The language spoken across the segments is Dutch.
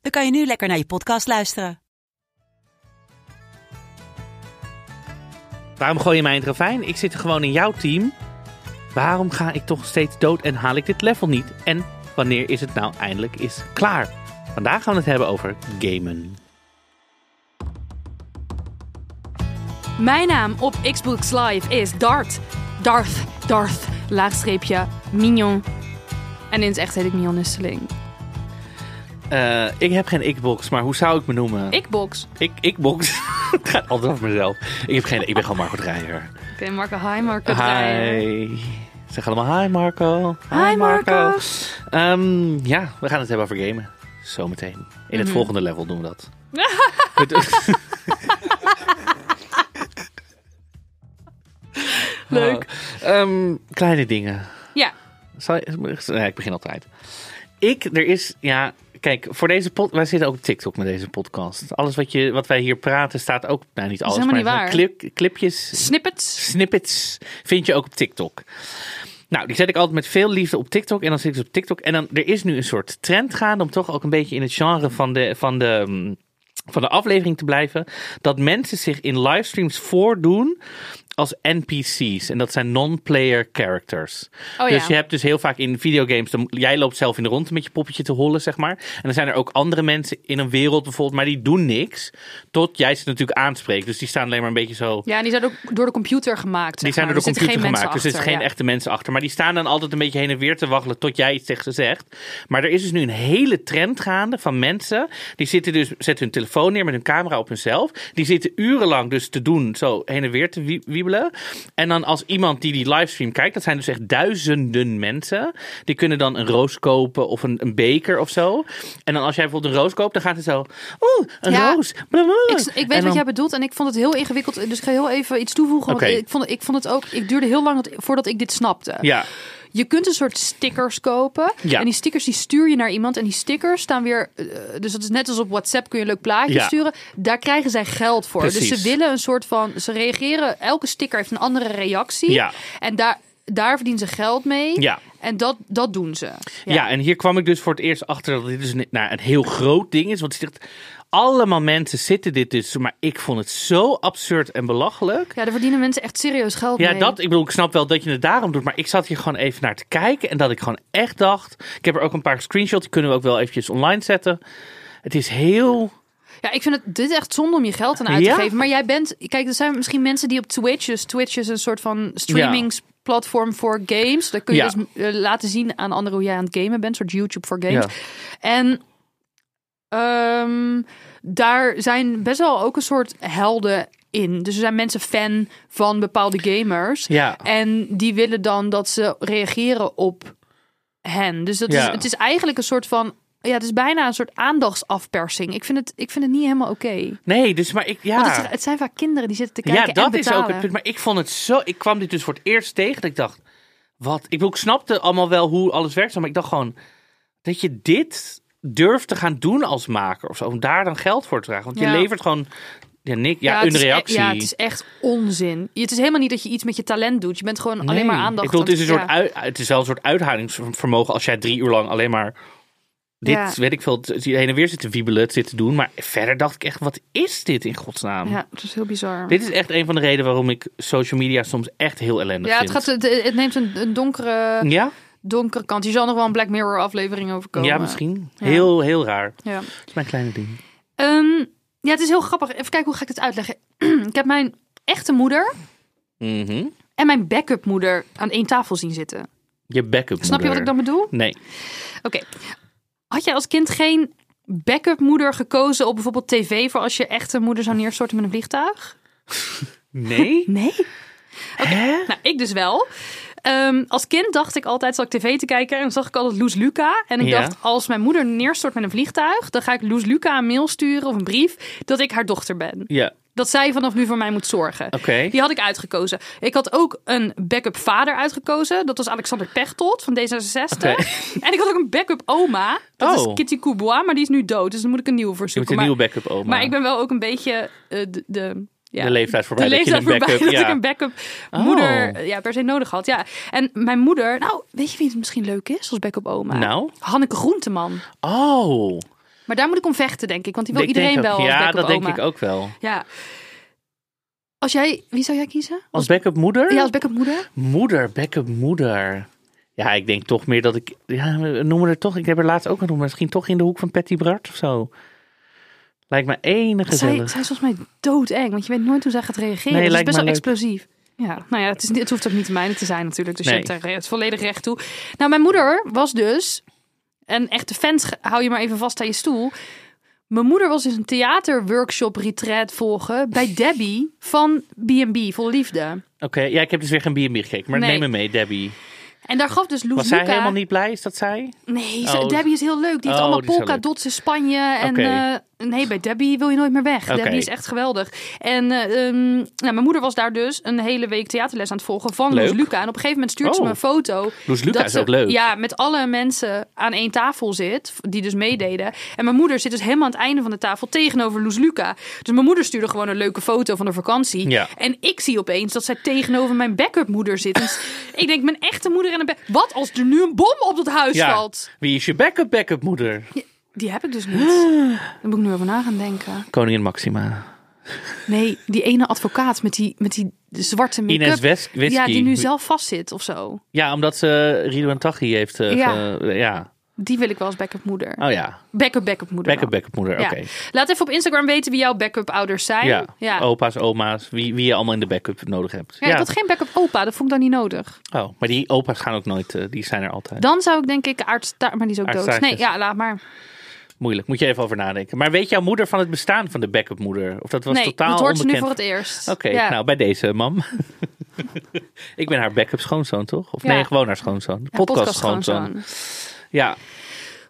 dan kan je nu lekker naar je podcast luisteren. Waarom gooi je mij in het ravijn? Ik zit gewoon in jouw team. Waarom ga ik toch steeds dood en haal ik dit level niet? En wanneer is het nou eindelijk is klaar? Vandaag gaan we het hebben over gamen. Mijn naam op Xbox Live is Dart. Darth, Darth, laagstreepje, Mignon. En in het echt heet ik Mignon Nesteling. Eh, ik heb geen Xbox, maar hoe zou ik me noemen? Xbox. Ik, Xbox. het gaat altijd over mezelf. Ik, heb geen, ik ben gewoon Marco Dreyer. Oké, Marco, hi Marco. Dreyer. Hi. Zeg allemaal hi Marco. Hi, Marco. Ehm, ja, we gaan het hebben over gamen. Zometeen. In het Mhm. volgende level doen we dat. Leuk. Ehm, kleine dingen. Ja, Zal je- nee, ik begin altijd. Ik, er is, ja, kijk, voor deze pod, wij zitten ook op TikTok met deze podcast. Alles wat, je, wat wij hier praten staat ook, nou niet alles, maar niet waar. clip- clipjes, snippets. snippets vind je ook op TikTok. Nou, die zet ik altijd met veel liefde op TikTok. En dan zit ik dus op TikTok. En dan, er is nu een soort trend gaande om toch ook een beetje in het genre van de, van de, van de aflevering te blijven. Dat mensen zich in livestreams voordoen als NPC's. En dat zijn non-player characters. Oh dus ja. je hebt dus heel vaak in videogames, dan, jij loopt zelf in de rondte met je poppetje te hollen, zeg maar. En dan zijn er ook andere mensen in een wereld bijvoorbeeld, maar die doen niks. Tot jij ze natuurlijk aanspreekt. Dus die staan alleen maar een beetje zo Ja, en die zijn ook door de computer gemaakt. die zijn maar. door de Er computer gemaakt. Dus er zitten geen echte mensen achter. Maar die staan dan altijd een beetje heen en weer te waggelen tot jij iets tegen ze zegt. Maar er is dus nu een hele trend gaande van mensen. Die zitten dus, zetten hun telefoon neer met hun camera op hunzelf. Die zitten urenlang dus te doen, zo heen en weer te wie- En dan als iemand die die livestream kijkt, dat zijn dus echt duizenden mensen. Die kunnen dan een roos kopen of een, een beker of zo. En dan als jij bijvoorbeeld een roos koopt, dan gaat het zo. Oeh, een Ja, roos. blablabla. Ik, ik weet wat jij bedoelt en ik vond het heel ingewikkeld. Dus ik ga heel even iets toevoegen. Want ik vond, ik vond het ook. Ik duurde heel lang voordat ik dit snapte. Ja, Je kunt een soort stickers kopen. Ja. En die stickers die stuur je naar iemand. En die stickers staan weer. eh, dus dat is net als op WhatsApp kun je een leuk plaatje Ja. sturen. Daar krijgen zij geld voor. Dus ze willen een soort van. Ze reageren. Elke sticker heeft een andere reactie. Ja. En daar, daar verdienen ze geld mee. ja. En dat, dat doen ze. Ja. en hier kwam ik dus voor het eerst achter dat dit dus een, nou, een heel groot ding is. Want het zegt, allemaal mensen zitten dit dus. Maar ik vond het zo absurd en belachelijk. Ja, daar verdienen mensen echt serieus geld Ja, mee. dat, ik bedoel, ik snap wel dat je het daarom doet. Maar ik zat hier gewoon even naar te kijken. En dat ik gewoon echt dacht. Ik heb er ook een paar screenshots. Die kunnen we ook wel eventjes online zetten. Het is heel. Ja, ik vind het dit echt zonde om je geld aan uit te Ja? geven. Maar jij bent, kijk, er zijn misschien mensen die op Twitch, dus Twitch is een soort van streamingsplatform voor games. Daar kun je Ja. dus eh, laten zien aan anderen hoe jij aan het gamen bent, soort YouTube voor games. Ja. En ehm, daar zijn best wel ook een soort helden in. Dus er zijn mensen fan van bepaalde gamers. Ja. En die willen dan dat ze reageren op hen. Dus dat Ja. is, het is eigenlijk een soort van. Ja, het is bijna een soort aandachtsafpersing. Ik vind het, ik vind het niet helemaal oké. Nee, dus maar ik. Ja. Het, het zijn vaak kinderen die zitten te kijken Ja, dat en is ook het punt. Maar ik vond het zo. Ik kwam dit dus voor het eerst tegen. Dat ik dacht, wat? Ik, bedoel, ik snapte allemaal wel hoe alles werkt. Maar ik dacht gewoon dat je dit durft te gaan doen als maker of zo. Om daar dan geld voor te dragen. Want je levert gewoon. Ja, Nick, ja, een e- reactie. ja, het is echt onzin. Het is helemaal niet dat je iets met je talent doet. Je bent gewoon alleen maar aandacht. Ik bedoel, het is, een soort uit, het is wel een soort uithoudingsvermogen als jij drie uur lang alleen maar dit, Ja. weet ik veel, het- heen en weer zit te wiebelen, het zit te doen. Maar verder dacht ik echt, wat is dit in godsnaam? Ja, het is heel bizar. Dit is echt een van de redenen waarom ik social media soms echt heel ellendig ja, het, vind. gaat, het, het neemt een, een donkere, Ja? Donkere kant. Je zal nog wel een Black Mirror aflevering overkomen. Ja, misschien. Ja. Heel, heel raar. Ja. Dat is mijn kleine ding. Ehm, ja, het is heel grappig. Even kijken hoe ga ik het uitleggen. ik heb mijn echte moeder Mhm. en mijn backup moeder aan één tafel zien zitten. Je backup Snap je wat ik dan bedoel? Nee. Oké. Had jij als kind geen backup moeder gekozen op bijvoorbeeld tv voor als je echte moeder zou neerstorten met een vliegtuig? Nee? Nee. Hè? Nou, ik dus wel. Ehm, als kind dacht ik altijd, zat ik tv te kijken en dan zag ik altijd Loes Luca. En ik Ja. dacht, als mijn moeder neerstort met een vliegtuig, dan ga ik Loes Luca een mail sturen of een brief dat ik haar dochter ben. Ja, Dat zij vanaf nu voor mij moet zorgen. Oké. Die had ik uitgekozen. Ik had ook een backup vader uitgekozen. Dat was Alexander Pechtold van D66. Oké. En ik had ook een backup oma. Dat Oh. is Kitty Coubois, maar die is nu dood. Dus dan moet ik een nieuwe voor je moet zoeken. een Maar, nieuwe backup oma. maar ik ben wel ook een beetje eh, de, de, ja, De leeftijd voorbij De dat je leeftijd een voorbij backup- dat ja. ik een backup Oh. moeder eh, ja, per se nodig had. Ja. En mijn moeder, nou, weet je wie het misschien leuk is als backup oma? Nou? Hanneke Groenteman. Oh. Maar daar moet ik om vechten, denk ik. Want die wil Ik iedereen wel Ja, dat denk oma. ik ook wel. Ja. Als jij, wie zou jij kiezen? Als backup moeder? Ja, als backup moeder? Moeder, backup moeder. Ja, ik denk toch meer dat ik... Ja, we noemen er toch... Ik heb er laatst ook genoemd. Misschien toch in de hoek van Patty Bart of zo. Lijkt me enig Zij, zij is volgens mij doodeng, want je weet nooit hoe zij gaat reageren. Nee, Nee, lijkt is best wel leuk. explosief. Ja, nou ja, het, is, het hoeft ook niet de mijne te zijn natuurlijk. Dus Nee. je hebt daar het volledig recht toe. Nou, mijn moeder was dus... En echte fans, hou je maar even vast aan je stoel. Mijn moeder was dus een theaterworkshop retreat volgen bij Debbie van B&B Vol Liefde. Oké, ja, ik heb dus weer geen B&B gekeken. Maar Nee. neem me mee, Debbie. En daar gaf dus Loes Was zij Luca... helemaal niet blij? Is dat zij? Nee, Oh. Debbie is heel leuk. Die heeft Oh, allemaal polka dots in Spanje. En eh, nee, bij Debbie wil je nooit meer weg. Debbie is echt geweldig. En ehm, nou, mijn moeder was daar dus een hele week theaterles aan het volgen van Leuk. Loes Luca. En op een gegeven moment stuurt ze Oh. me een foto. Loes Luca dat is ook leuk. Ja, met alle mensen aan één tafel zit. Die dus meededen. En mijn moeder zit dus helemaal aan het einde van de tafel tegenover Loes Luca. Dus mijn moeder stuurde gewoon een leuke foto van de vakantie. Ja. En ik zie opeens dat zij tegenover mijn backup moeder zit. Ik denk, mijn echte moeder en een Wat als er nu een bom op dat huis Ja. valt? Wie is je backup backup moeder? Die heb ik dus niet. Daar moet ik nu over na gaan denken. Koningin Maxima. Nee, die ene advocaat met die, met die zwarte make-up. Ines Wes Wesky. Ja, die nu zelf vastzit of zo. Ja, omdat ze Ridouan Taghi heeft... eh, Ja. ge- ja. Die wil ik wel als backup moeder. Oh ja, Backup, backup moeder. backup backup moeder. Ja. Oké. Laat even op Instagram weten wie jouw backup ouders zijn. Ja. ja. opa's, oma's, wie, wie je allemaal in de backup nodig hebt. Ja, ik had geen backup opa, dat vond ik dan niet nodig. Oh, maar die opa's gaan ook nooit, eh, die zijn er altijd. Dan zou ik denk ik aard maar die is ook dood. Nee, ja, laat maar. Moeilijk, moet je even over nadenken. Maar weet jouw moeder van het bestaan van de backup moeder? Of dat was nee, totaal dat hoort ze nu onbekend? voor het eerst. Oké, ja. nou bij deze mam. ik ben haar backup schoonzoon, toch? Of Ja. nee, gewoon haar schoonzoon. Podcast, schoonzoon. schoonzoon. Ja,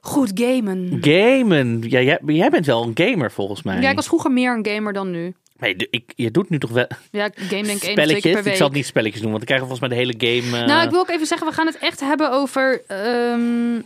Goed gamen. gamen. Ja, jij, jij bent wel een gamer volgens mij. Ja, ik was vroeger meer een gamer dan nu. Nee, ik, je doet nu toch wel Ja, ik game denk ik één spelletjes? per Ik zal het niet spelletjes doen, want dan krijgen we volgens mij de hele game. eh, Nou, ik wil ook even zeggen, we gaan het echt hebben over ehm,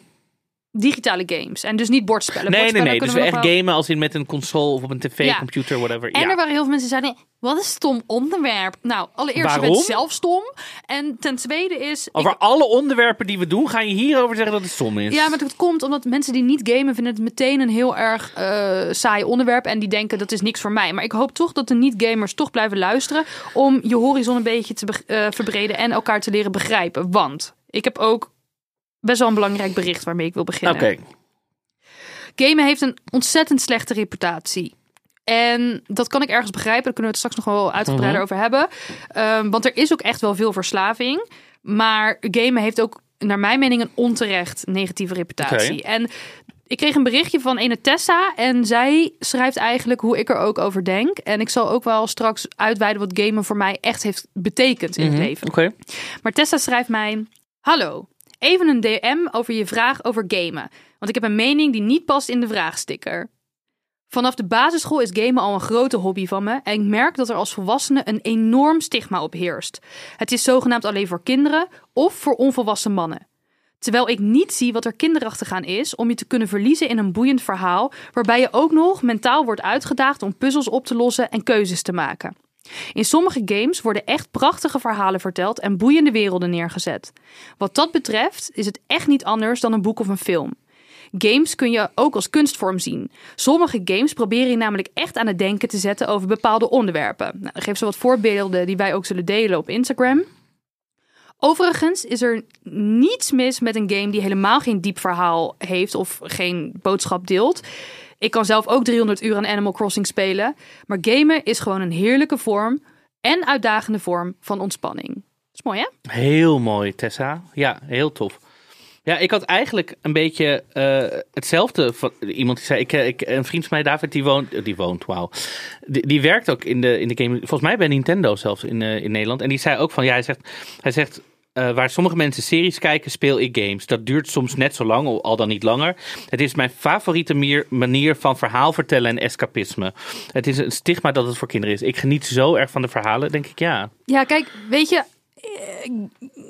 digitale games. En dus niet bordspellen. Nee, nee, Bordspellen nee. Dus we echt wel- gamen als in met een console of op een tv, Ja. computer, whatever. En ja. er waren heel veel mensen die zeiden, wat een stom onderwerp. Nou, allereerst, je Waarom? bent zelf stom. En ten tweede is... Over ik- alle onderwerpen die we doen, ga je hierover zeggen dat het stom is. ja, maar het komt omdat mensen die niet gamen vinden het meteen een heel erg eh, saai onderwerp. En die denken dat is niks voor mij. Maar ik hoop toch dat de niet-gamers toch blijven luisteren. Om je horizon een beetje te eh, verbreden en elkaar te leren begrijpen. Want ik heb ook best wel een belangrijk bericht waarmee ik wil beginnen. Oké. Gamen heeft een ontzettend slechte reputatie. En dat kan ik ergens begrijpen. Daar kunnen we het straks nog wel uitgebreider Mhm. over hebben. Ehm, want er is ook echt wel veel verslaving. Maar gamen heeft ook, naar mijn mening, een onterecht negatieve reputatie. En ik kreeg een berichtje van ene Tessa. En zij schrijft eigenlijk hoe ik er ook over denk. En ik zal ook wel straks uitweiden wat gamen voor mij echt heeft betekend in Mhm, het leven. Oké. Maar Tessa schrijft mij: Hallo, even een DM over je vraag over gamen. Want ik heb een mening die niet past in de vraagsticker. Vanaf de basisschool is gamen al een grote hobby van me en ik merk dat er als volwassene een enorm stigma op heerst. Het is zogenaamd alleen voor kinderen of voor onvolwassen mannen. Terwijl ik niet zie wat er kinderachtig aan is om je te kunnen verliezen in een boeiend verhaal waarbij je ook nog mentaal wordt uitgedaagd om puzzels op te lossen en keuzes te maken. In sommige games worden echt prachtige verhalen verteld en boeiende werelden neergezet. Wat dat betreft is het echt niet anders dan een boek of een film. Games kun je ook als kunstvorm zien. Sommige games proberen je namelijk echt aan het denken te zetten over bepaalde onderwerpen. Nou, geef ze wat voorbeelden die wij ook zullen delen op Instagram. Overigens is er niets mis met een game die helemaal geen diep verhaal heeft of geen boodschap deelt. Ik kan zelf ook 300 uur aan Animal Crossing spelen. Maar gamen is gewoon een heerlijke vorm en uitdagende vorm van ontspanning. Dat is mooi, hè? Heel mooi, Tessa. Ja, heel tof. Ja, ik had eigenlijk een beetje eh, hetzelfde van iemand die zei, ik, eh, ik, een vriend van mij, David, die woont, die woont, wauw. Die, die werkt ook in de, in de game, volgens mij bij Nintendo zelfs in, eh, in Nederland. En die zei ook van, ja, hij zegt, hij zegt eh, waar sommige mensen series kijken, speel ik games. Dat duurt soms net zo lang, al dan niet langer. Het is mijn favoriete manier van verhaal vertellen en escapisme. Het is een stigma dat het voor kinderen is. Ik geniet zo erg van de verhalen, denk ik ja. Ja, kijk, weet je, eh,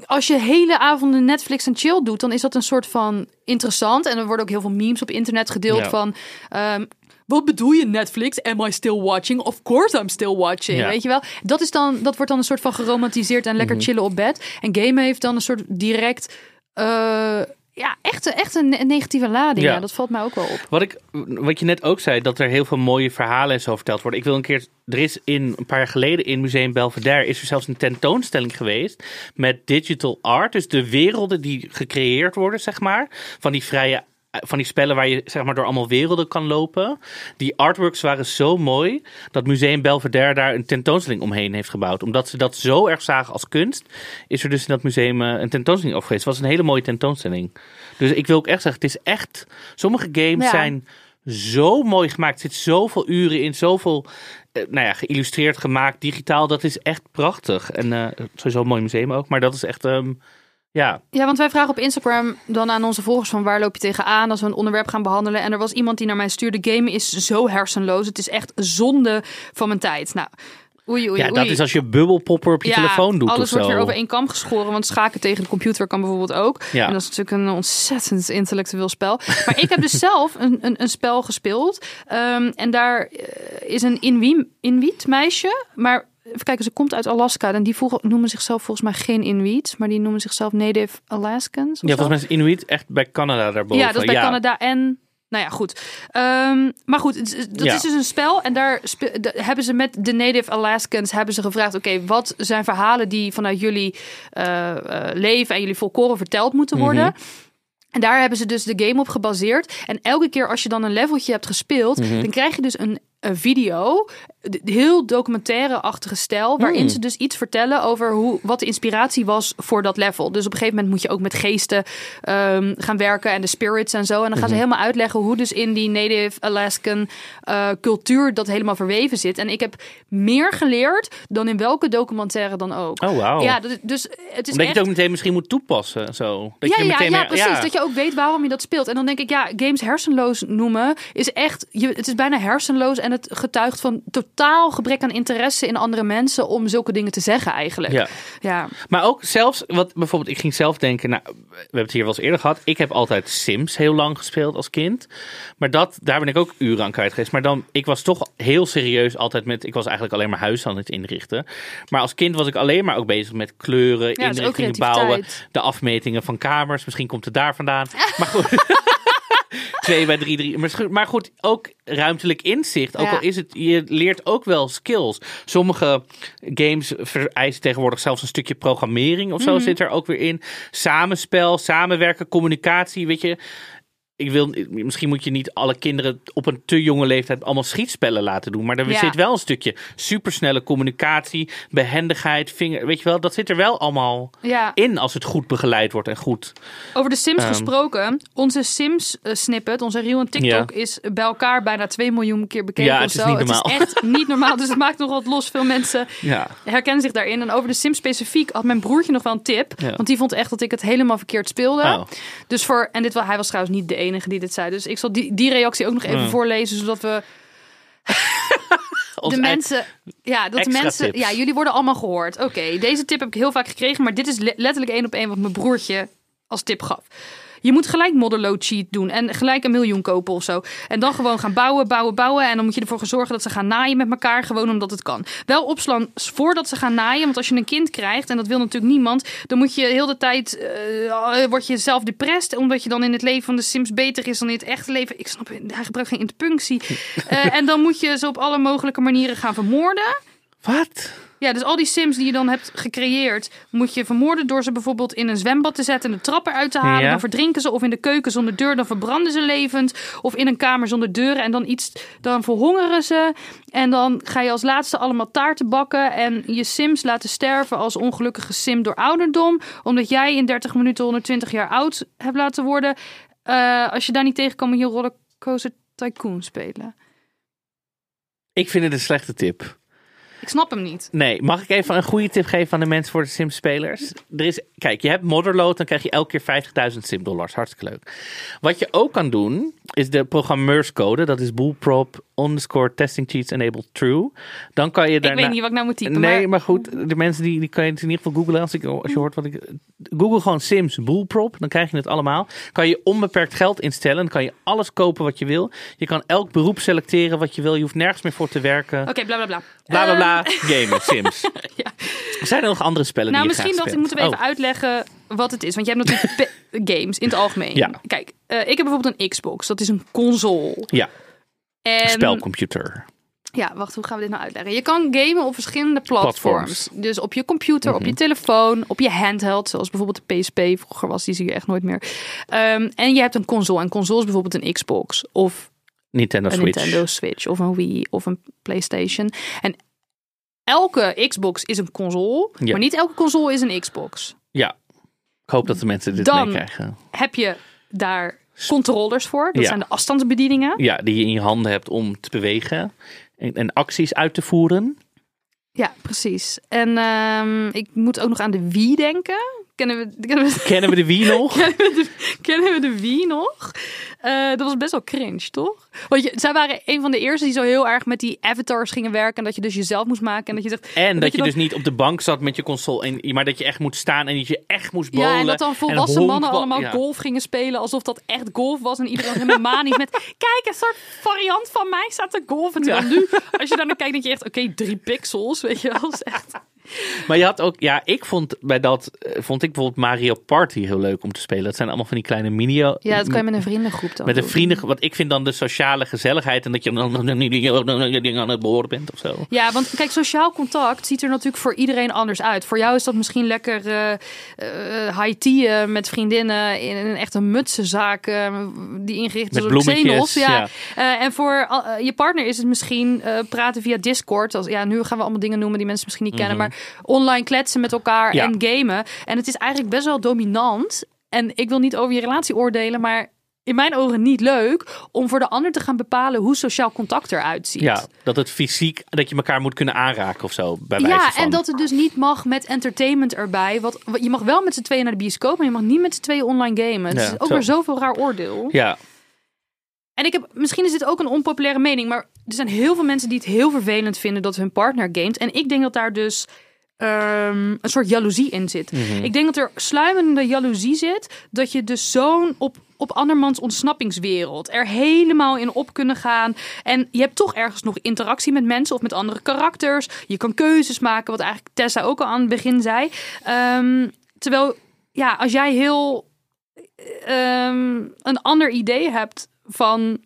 als je hele avonden Netflix en chill doet, dan is dat een soort van interessant. En er worden ook heel veel memes op internet gedeeld Ja. van. ehm, wat bedoel je Netflix? Am I still watching? Of course I'm still watching. Ja. Weet je wel? Dat, is dan, dat wordt dan een soort van geromantiseerd en lekker chillen op bed. En gamen heeft dan een soort direct. eh, ja, echt, echt een ne- negatieve lading. Ja. Ja. dat valt mij ook wel op. Wat, ik, wat je net ook zei, dat er heel veel mooie verhalen en zo verteld worden. Ik wil een keer, er is in, een paar jaar geleden in Museum Belvedere, is er zelfs een tentoonstelling geweest met digital art. Dus de werelden die gecreëerd worden, zeg maar, van die vrije van die spellen waar je zeg maar door allemaal werelden kan lopen. Die artworks waren zo mooi dat Museum Belvedere daar een tentoonstelling omheen heeft gebouwd. Omdat ze dat zo erg zagen als kunst, is er dus in dat museum eh, een tentoonstelling over geweest. Het was een hele mooie tentoonstelling. Dus ik wil ook echt zeggen, het is echt... Sommige games Ja. zijn zo mooi gemaakt. Er zit zoveel uren in, zoveel eh, nou ja, geïllustreerd gemaakt, digitaal. Dat is echt prachtig. En eh, sowieso een mooi museum ook. Maar dat is echt, ehm, ja, Ja, want wij vragen op Instagram dan aan onze volgers van waar loop je tegenaan als we een onderwerp gaan behandelen. En er was iemand die naar mij stuurde, gamen is zo hersenloos. Het is echt zonde van mijn tijd. Nou, oei oei ja oei. dat is als je bubbelpopper op je Ja, telefoon doet alles of zo. wordt weer over één kam geschoren, want schaken tegen de computer kan bijvoorbeeld ook. Ja. En dat is natuurlijk een ontzettend intellectueel spel. Maar ik heb dus zelf een, een, een spel gespeeld. Ehm, en daar eh, is een Inuit meisje, maar even kijken, ze komt uit Alaska. En die noemen zichzelf volgens mij geen Inuit, maar die noemen zichzelf Native Alaskans. Ja, zo. volgens mij is Inuit echt bij Canada daarboven. Ja, dat is bij Canada en. Nou ja, goed. Ehm, maar goed, dat Ja. is dus een spel. En daar spe- hebben ze met de Native Alaskans hebben ze gevraagd: oké, wat zijn verhalen die vanuit jullie eh, eh, leven en jullie volkoren verteld moeten worden? Mhm. En daar hebben ze dus de game op gebaseerd. En elke keer als je dan een leveltje hebt gespeeld, Mhm. dan krijg je dus een video, de- heel documentaire-achtige stijl, waarin Hmm. ze dus iets vertellen over hoe, wat de inspiratie was voor dat level. Dus op een gegeven moment moet je ook met geesten ehm, gaan werken en de spirits en zo. En dan Mhm. gaan ze helemaal uitleggen hoe dus in die Native Alaskan eh, cultuur dat helemaal verweven zit. En ik heb meer geleerd dan in welke documentaire dan ook. Oh, wauw. Ja, dat- dus het is Omdat je echt... het ook meteen misschien moet toepassen. Zo. Dat Ja, je ja, meteen ja, meer- precies. Dat je ook weet waarom je dat speelt. En dan denk ik, ja, games hersenloos noemen is echt... Je, het is bijna hersenloos en het getuigt van totaal gebrek aan interesse in andere mensen om zulke dingen te zeggen eigenlijk. Ja. ja. Maar ook zelfs, wat bijvoorbeeld, ik ging zelf denken, nou, we hebben het hier wel eens eerder gehad. Ik heb altijd Sims heel lang gespeeld als kind. Maar dat, daar ben ik ook uren aan kwijt geweest. Maar dan, ik was toch heel serieus altijd met, ik was eigenlijk alleen maar huis aan het inrichten. Maar als kind was ik alleen maar ook bezig met kleuren, Ja, ook inrichtingen bouwen, de afmetingen van kamers. Misschien komt het daar vandaan. Maar goed. Twee bij drie, drie. Maar goed- Maar goed, ook ruimtelijk inzicht. Ook Ja. al is het, je leert ook wel skills. Sommige games vereisen tegenwoordig zelfs een stukje programmering of zo Mhm. zit er ook weer in. Samenspel, samenwerken, communicatie, weet je. Ik wil, misschien moet je niet alle kinderen op een te jonge leeftijd allemaal schietspellen laten doen. Maar er Ja. zit wel een stukje supersnelle communicatie, behendigheid, vinger. Weet je wel, dat zit er wel allemaal ja. in als het goed begeleid wordt en goed. Over de Sims Ehm. gesproken. Onze Sims eh, snippet, onze reel en TikTok, is bij elkaar bijna 2 miljoen keer bekeken Ja, of het is zo. niet Het is normaal. echt niet normaal. Dus het maakt nog wat los. Veel mensen Ja. herkennen zich daarin. En over de Sims specifiek had mijn broertje nog wel een tip. Want die vond echt dat ik het helemaal verkeerd speelde. Oh. Dus voor, en dit, wel- hij was trouwens niet de enige die dit zei. Dus ik zal die, die reactie ook nog even Mm. voorlezen, zodat we de mensen, ja, dat de mensen, tips. ja, jullie worden allemaal gehoord. Oké, deze tip heb ik heel vaak gekregen, maar dit is le- letterlijk één op één wat mijn broertje als tip gaf. Je moet gelijk modderload cheat doen en gelijk een miljoen kopen of zo. En dan gewoon gaan bouwen, bouwen, bouwen. En dan moet je ervoor zorgen dat ze gaan naaien met elkaar, gewoon omdat het kan. Wel opslaan voordat ze gaan naaien, want als je een kind krijgt, en dat wil natuurlijk niemand, dan moet je heel de tijd, eh word je zelf depressed, omdat je dan in het leven van de Sims beter is dan in het echte leven. Ik snap, hij gebruikt geen interpunctie. Eh, en dan moet je ze op alle mogelijke manieren gaan vermoorden. Wat? Ja, dus al die sims die je dan hebt gecreëerd, moet je vermoorden door ze bijvoorbeeld in een zwembad te zetten en de trap eruit te halen. Ja. Dan verdrinken ze of in de keuken zonder deur, dan verbranden ze levend. Of in een kamer zonder deuren en dan iets, dan verhongeren ze. En dan ga je als laatste allemaal taarten bakken en je sims laten sterven als ongelukkige sim door ouderdom. Omdat jij in 30 minuten 120 jaar oud hebt laten worden. Eh, als je daar niet tegen kan, moet je Rollercoaster Tycoon spelen. Ik vind het een slechte tip. Ik snap hem niet. Nee, mag ik even een goede tip geven aan de mensen voor de Sims-spelers? Er is, kijk, je hebt Modderload, dan krijg je elke keer 50.000 Sim-dollars. Hartstikke leuk. Wat je ook kan doen, is de programmeurscode. Dat is boolprop underscore testing cheats enabled true. Dan kan je daarna... Ik weet niet wat ik nou moet typen. Nee, maar... maar goed, de mensen die, die kan je in ieder geval googlen. Als, ik, als je hoort wat ik. Google gewoon Sims Bullprop, dan krijg je het allemaal. Kan je onbeperkt geld instellen. Dan kan je alles kopen wat je wil. Je kan elk beroep selecteren wat je wil. Je hoeft nergens meer voor te werken. Oké, bla bla bla. Bla bla bla. Ehm, Gamen, Sims. Ja. Zijn er nog andere spellen nou, die je misschien dat ik we even Oh, uitleggen wat het is. Want jij hebt natuurlijk games in het algemeen. Ja. Kijk, eh, ik heb bijvoorbeeld een Xbox. Dat is een console. Ja, En, spelcomputer. Ja, wacht, hoe gaan we dit nou uitleggen? Je kan gamen op verschillende platforms. Platforms. Dus op je computer, op je telefoon, op je handheld. Zoals bijvoorbeeld de PSP vroeger was. Die zie je echt nooit meer. Ehm, en je hebt een console. En console is bijvoorbeeld een Xbox. Of Nintendo een Switch. Nintendo Switch. Of een Wii. Of een PlayStation. En elke Xbox is een console. Ja. Maar niet elke console is een Xbox. Ja. Ik hoop dat de mensen dit Dan- meekrijgen. Heb je daar controllers voor. Dat Ja. zijn de afstandsbedieningen. Ja, die je in je handen hebt om te bewegen. En, en acties uit te voeren. Ja, precies. En ehm, ik moet ook nog aan de Wii denken. Kennen we, kennen we, Kennen we de Wii nog? kennen we, de, kennen we de Wii nog? Eh, dat was best wel cringe, toch? Want je, zij waren een van de eerste die zo heel erg met die avatars gingen werken. En dat je dus jezelf moest maken. En dat je zegt. En dat je dan- dus niet op de bank zat met je console, en, maar dat je echt moet staan en dat je echt moest bowlen. Ja, en dat dan volwassen mannen allemaal ja. golf gingen spelen. Alsof dat echt golf was. En iedereen helemaal manisch met... Kijk, een soort variant van mij staat te golfen. Terwijl nu, als je daar naar kijkt, denk je echt... Oké, drie pixels, weet je wel. Dat is echt... Maar je had ook, ja, ik vond bij dat, eh, vond ik bijvoorbeeld Mario Party heel leuk om te spelen. Dat zijn allemaal van die kleine mini. Ja, dat kan je met een vriendengroep dan Met een vrienden, wat ik vind dan de sociale gezelligheid en dat je dan aan het behoren bent of zo. Ja, want kijk, sociaal contact ziet er natuurlijk voor iedereen anders uit. Voor jou is dat misschien lekker eh eh, high tea met vriendinnen in een echte mutsenzaak eh, die ingericht is op Xenos. Ja. ja. Eh, en voor eh, je partner is het misschien eh, praten via Discord. Als, ja, nu gaan we allemaal dingen noemen die mensen misschien niet kennen. Maar online kletsen met elkaar. Ja. en gamen. En het is eigenlijk best wel dominant. En ik wil niet over je relatie oordelen, maar in mijn ogen niet leuk om voor de ander te gaan bepalen hoe sociaal contact eruit ziet. Ja, dat het fysiek, dat je elkaar moet kunnen aanraken of zo, bij wijze Ja, van. en dat het dus niet mag met entertainment erbij. Wat, wat- je mag wel met z'n tweeën naar de bioscoop, maar je mag niet met z'n tweeën online gamen. Het Ja, is ook zo. weer zoveel raar oordeel. Ja, En ik heb, misschien is dit ook een onpopulaire mening, maar er zijn heel veel mensen die het heel vervelend vinden dat hun partner gamet. En ik denk dat daar dus ehm, een soort jaloezie in zit. Mhm. Ik denk dat er sluimerende jaloezie zit, dat je dus zo'n op, op andermans ontsnappingswereld er helemaal in op kunnen gaan. En je hebt toch ergens nog interactie met mensen of met andere karakters. Je kan keuzes maken, wat eigenlijk Tessa ook al aan het begin zei. Ehm, terwijl, ja, als jij heel ehm, een ander idee hebt van,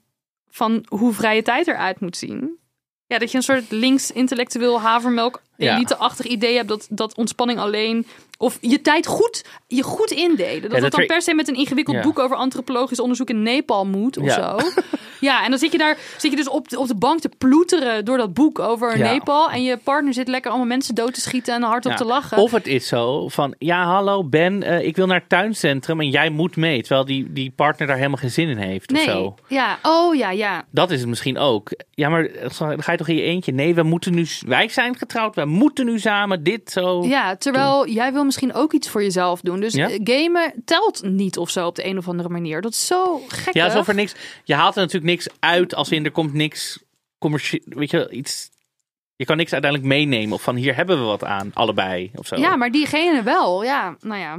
van hoe vrije tijd eruit moet zien. Ja, dat je een soort links-intellectueel havermelk elite-achtig idee hebt dat, dat ontspanning alleen... Of je tijd goed, je goed indelen. Dat dat het dan er- per se met een ingewikkeld Ja. boek over antropologisch onderzoek in Nepal moet of Ja. zo. Ja, en dan zit je daar zit je dus op de, op de bank te ploeteren door dat boek over. Nepal. En je partner zit lekker allemaal mensen dood te schieten en hardop te lachen. Of het is zo van, ja hallo Ben, eh, ik wil naar het tuincentrum en jij moet mee. Terwijl die, die partner daar helemaal geen zin in heeft nee, of zo. ja, oh ja, ja. Dat is het misschien ook. Ja, maar dan ga je toch in je eentje? Nee, we moeten nu, wij zijn getrouwd, we moeten nu samen dit zo. Ja, terwijl jij wil misschien ook iets voor jezelf doen. Dus Ja? eh, gamen telt niet of zo op de een of andere manier. Dat is zo gek. Ja, alsof er niks. Je haalt er natuurlijk niks uit als in er komt niks commercieel. Weet je, iets. Je kan niks uiteindelijk meenemen of van hier hebben we wat aan, allebei of zo. Ja, maar diegene wel. Ja, nou ja.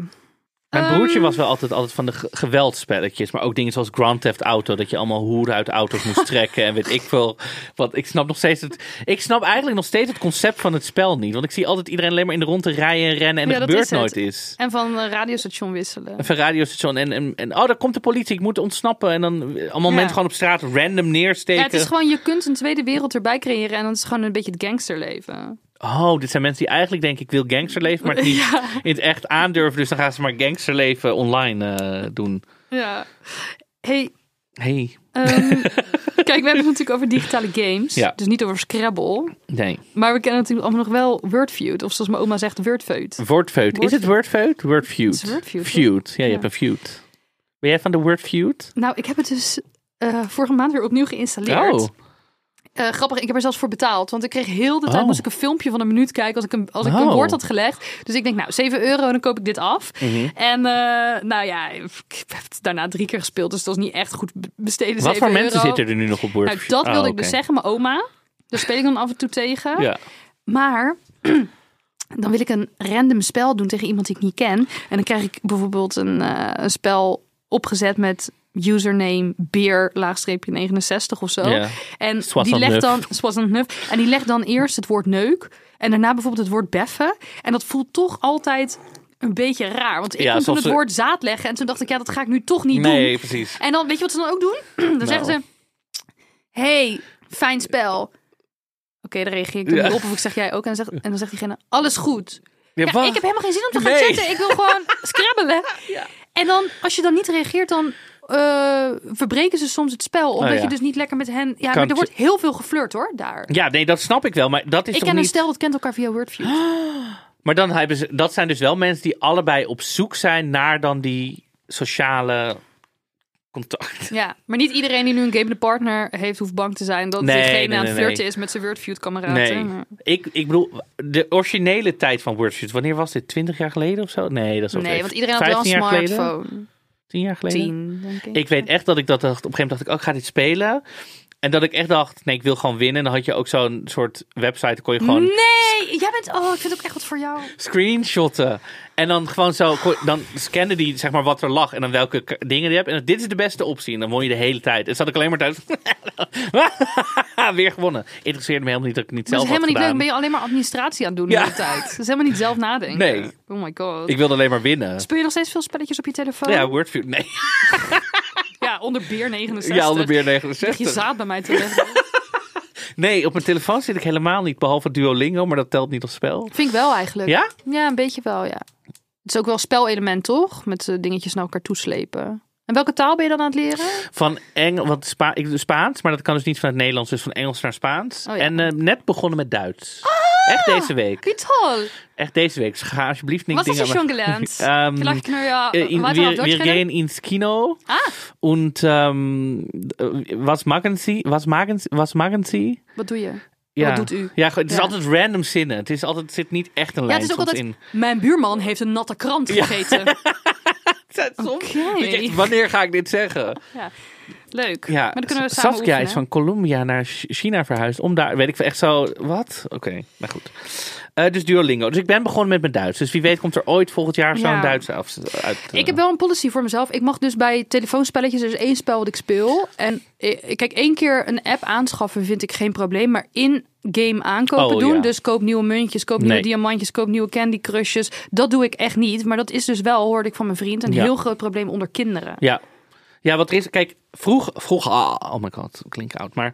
Mijn broertje Ehm. was wel altijd, altijd van de ge- geweldspelletjes, maar ook dingen zoals Grand Theft Auto, dat je allemaal hoeren uit auto's moest trekken en weet ik veel. Want ik snap nog steeds het. Ik snap eigenlijk nog steeds het concept van het spel niet, want ik zie altijd iedereen alleen maar in de rondte rijden en rennen en Ja, er gebeurt is nooit iets. En van radiostation wisselen. Een radiostation en, en, en oh, daar komt de politie, ik moet ontsnappen. En dan allemaal Ja. mensen gewoon op straat random neersteken. Ja, het is gewoon, je kunt een tweede wereld erbij creëren en dan is het gewoon een beetje het gangsterleven. Oh, dit zijn mensen die eigenlijk denken ik wil gangsterleven, maar het niet in het echt aandurven. Dus dan gaan ze maar gangsterleven online eh, doen. Ja. Hey, Hey, ehm, kijk, we hebben het natuurlijk over digitale games. Ja. Dus niet over Scrabble. nee. Maar we kennen natuurlijk allemaal nog wel Wordfeud. Of zoals mijn oma zegt, Wordfeud. Wordfeud. Is het Wordfeud? Wordfeud. Feud. Ja, je Ja. hebt een feud. Ben jij van de Wordfeud? Nou, ik heb het dus eh, vorige maand weer opnieuw geïnstalleerd. Oh, Eh, grappig, ik heb er zelfs voor betaald. Want ik kreeg heel de tijd, Oh. moest ik een filmpje van een minuut kijken als ik een, als ik een Oh. woord had gelegd. Dus ik denk, nou, 7 euro, dan koop ik dit af. Mhm. En eh, nou ja, ik heb het daarna drie keer gespeeld, dus dat was niet echt goed be- besteden. Wat 7 voor mensen euro. zitten er nu nog op Word? Nou, dat wilde Oh, ik dus zeggen, mijn oma. Daar speel ik dan af en toe tegen. Ja. Maar dan wil ik een random spel doen tegen iemand die ik niet ken. En dan krijg ik bijvoorbeeld een, eh, een spel opgezet met username beer laagstreepje 69 of zo. Ja. En die 69. legt dan. En die legt dan eerst het woord neuk en daarna bijvoorbeeld het woord beffen. En dat voelt toch altijd een beetje raar. Want ik Ja, kon toen het ze- woord zaad leggen en toen dacht ik ja, dat ga ik nu toch niet doen. Nee, precies. En dan weet je wat ze dan ook doen? dan zeggen Nou. ze: Hey, fijn spel. Oké, dan reageer ik er Ja. niet op of ik zeg jij ook. En dan, zegt, en dan zegt diegene: Alles goed. Ja, ik heb helemaal geen zin om te gaan Nee. chatten. Ik wil gewoon scrabbelen. En dan, als je dan niet reageert, dan eh, verbreken ze soms het spel. Omdat Oh, ja. je dus niet lekker met hen... Ja, maar er wordt heel veel geflirt hoor, daar. Ja, nee, dat snap ik wel. Maar dat is ik toch ken een stel dat kent elkaar via Wordfeud. Maar dan hebben ze... Dat zijn dus wel mensen die allebei op zoek zijn naar dan die sociale contact. Ja, maar niet iedereen die nu een gamende partner heeft, hoeft bang te zijn dat Nee, diegene nee, aan het nee, flirten nee. is met zijn Wordfeud-kameraden. Nee. Ik, ik bedoel, de originele tijd van Wordfeud, wanneer was dit? 20 jaar geleden of zo? Nee, dat is Nee, overdreven. want iedereen had wel een 15 jaar geleden? 10 jaar geleden? Tien, denk ik. Ik weet echt dat ik dat dacht. Op een gegeven moment dacht ik, oh, ik ga dit spelen. En dat ik echt dacht, nee, ik wil gewoon winnen. En dan had je ook zo'n soort website, dan kon je gewoon Nee, jij bent... Oh, ik vind ook echt wat voor jou. screenshotten. En dan gewoon zo, dan scannen die zeg maar wat er lag en dan welke dingen je hebt. En dit is de beste optie. En dan won je de hele tijd. En zat ik alleen maar thuis. Weer gewonnen. Interesseerde me helemaal niet dat ik niet zelf dat is helemaal niet leuk. Ben je alleen maar administratie aan het doen Ja. de hele tijd. Dat is helemaal niet zelf nadenken. Nee. Oh my god. Ik wilde alleen maar winnen. Speel je nog steeds veel spelletjes op je telefoon? Ja, Wordfeud. Nee. Ja, onder beer 69. Ja, onder beer Leg je 69. zaad bij mij te leggen. Nee, op mijn telefoon zit ik helemaal niet. Behalve Duolingo, maar dat telt niet als spel. Vind ik wel eigenlijk. Ja? Ja, een beetje wel, ja. Het is ook wel spelelement, toch? Met eh, dingetjes naar elkaar toeslepen. En welke taal ben je dan aan het leren? Van Engels, wat Spa Spaans, maar dat kan dus niet van het Nederlands, dus van Engels naar Spaans. Oh ja. En eh, net begonnen met Duits. Echt deze week. Wie toll! Echt deze week. Dus ga alsjeblieft niet Was hast dingen du schon gelernt? Ähm, Vielleicht können wir ja in, weiter auf wir, Deutsch wir reden. gehen ins Kino Ah, und ähm, äh, was machen Sie? Was machen, was machen Sie? wat doe je? Ja. Wat doet u? Ja, het is Ja. altijd random zinnen. Het is altijd, zit niet echt een Ja, lijn het is ook altijd... in. Mijn buurman heeft een natte krant gegeten. Soms denk je echt, wanneer ga ik dit zeggen? Ja, leuk. Ja, maar dan kunnen we samen Saskia is van Colombia naar Ch- China verhuisd. Om daar, weet ik echt zo, wat? Oké, nou goed. Eh, dus Duolingo. Dus ik ben begonnen met mijn Duits. Dus wie weet komt er ooit volgend jaar zo'n Ja. Duits af, uit. eh, Ik heb wel een policy voor mezelf. Ik mag dus bij telefoonspelletjes, er is één spel wat ik speel. En eh, kijk, één keer een app aanschaffen vind ik geen probleem. Maar in game aankopen Oh, doen. ja. Dus koop nieuwe muntjes, koop nieuwe Nee. diamantjes, koop nieuwe candy crushjes. Dat doe ik echt niet. Maar dat is dus wel, hoorde ik van mijn vriend, een Ja. heel groot probleem onder kinderen. Ja. Ja, wat er is, kijk, vroeg, vroeger, ah, oh my god, klink oud, maar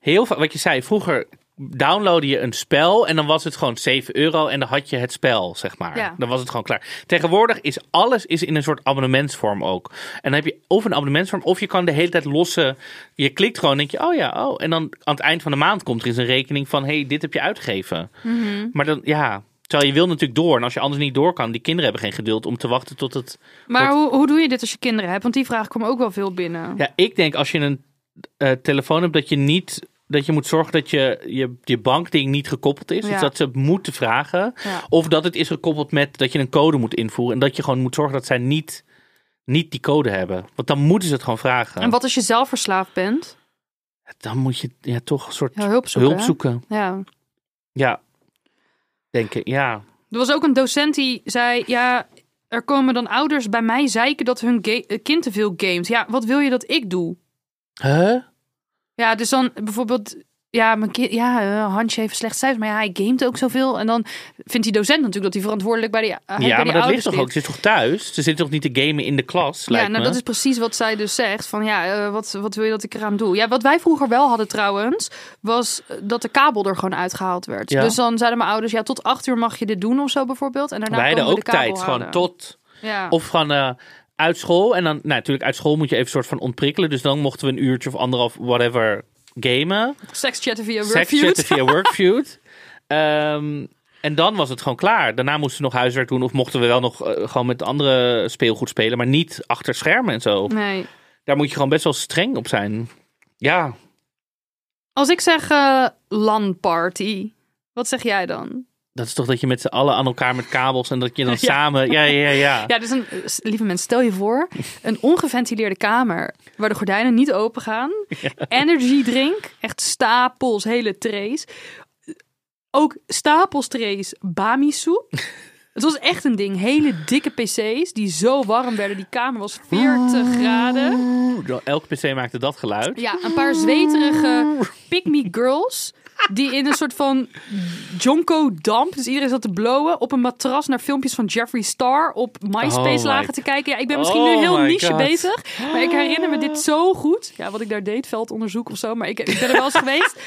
heel wat je zei, vroeger downloadde je een spel en dan was het gewoon 7 euro en dan had je het spel, zeg maar. Ja. Dan was het gewoon klaar. Tegenwoordig is alles is in een soort abonnementsvorm ook. En dan heb je of een abonnementsvorm of je kan de hele tijd losse, je klikt gewoon en denk je, oh ja, oh. En dan aan het eind van de maand komt er eens een rekening van, hey, dit heb je uitgegeven. Mhm. Maar dan, ja, terwijl je wil natuurlijk door. En als je anders niet door kan, die kinderen hebben geen geduld om te wachten tot het Maar hoe, hoe doe je dit als je kinderen hebt? Want die vraag komt ook wel veel binnen. Ja, ik denk als je een eh, telefoon hebt dat je niet dat je moet zorgen dat je, je, je bankding niet gekoppeld is. Ja. Dus dat ze het moeten vragen. Ja. Of dat het is gekoppeld met dat je een code moet invoeren. En dat je gewoon moet zorgen dat zij niet, niet die code hebben. Want dan moeten ze het gewoon vragen. En wat als je zelf verslaafd bent? Dan moet je ja, toch een soort Ja, hulp zoeken. hulp zoeken. Ja. Ja, denk ik. Ja. Er was ook een docent die zei: Ja, er komen dan ouders bij mij zeiken dat hun eh, kind te veel gamet. Ja, wat wil je dat ik doe? Huh? Ja, dus dan bijvoorbeeld. Ja, mijn kind, ja, eh, Hansje heeft slecht cijfers, maar ja, hij gamet ook zoveel. En dan vindt die docent natuurlijk dat hij verantwoordelijk bij die, uh, bij Ja, die maar dat ligt toch ook. Ze is toch thuis? Ze zit toch niet te gamen in de klas? Ja, nou me? dat is precies wat zij dus zegt. Van ja, eh, wat, wat wil je dat ik eraan doe? Ja, wat wij vroeger wel hadden trouwens, was eh, dat de kabel er gewoon uitgehaald werd. Ja. Dus dan zeiden mijn ouders, ja, tot acht uur mag je dit doen of zo bijvoorbeeld. En daarna Wij hadden ook we de kabel tijd. Gewoon tot Ja. Of van eh, uit school. En dan, nou, natuurlijk, uit school moet je even soort van ontprikkelen. Dus dan mochten we een uurtje of anderhalf, whatever, gamen. Seks chatten via Seks Wordfeud. chatten via Workfeud. Ehm, en dan was het gewoon klaar. Daarna moesten we nog huiswerk doen. Of mochten we wel nog eh, gewoon met andere speelgoed spelen. Maar niet achter schermen en zo. Nee. Daar moet je gewoon best wel streng op zijn. Ja. Als ik zeg eh LAN-party, wat zeg jij dan? Dat is toch dat je met z'n allen aan elkaar met kabels en dat je dan Ja. samen... Ja, ja, ja. Ja, dus een, lieve mensen, stel je voor, een ongeventileerde kamer waar de gordijnen niet open gaan. Energy drink, echt stapels, hele trays. Ook stapels trays bami soep. Het was echt een ding. Hele dikke pc's die zo warm werden. Die kamer was 40 graden. Oeh, Elke pc maakte dat geluid. Ja, een paar zweterige pick-me girls. Die in een soort van jonko damp, dus iedereen zat te blowen, op een matras naar filmpjes van Jeffree Star op MySpace Oh my- lagen te kijken. Ja, ik ben misschien Oh nu heel niche God. bezig, maar ik herinner me dit zo goed. Ja, wat ik daar deed, veldonderzoek of zo, maar ik, ik ben er wel eens geweest.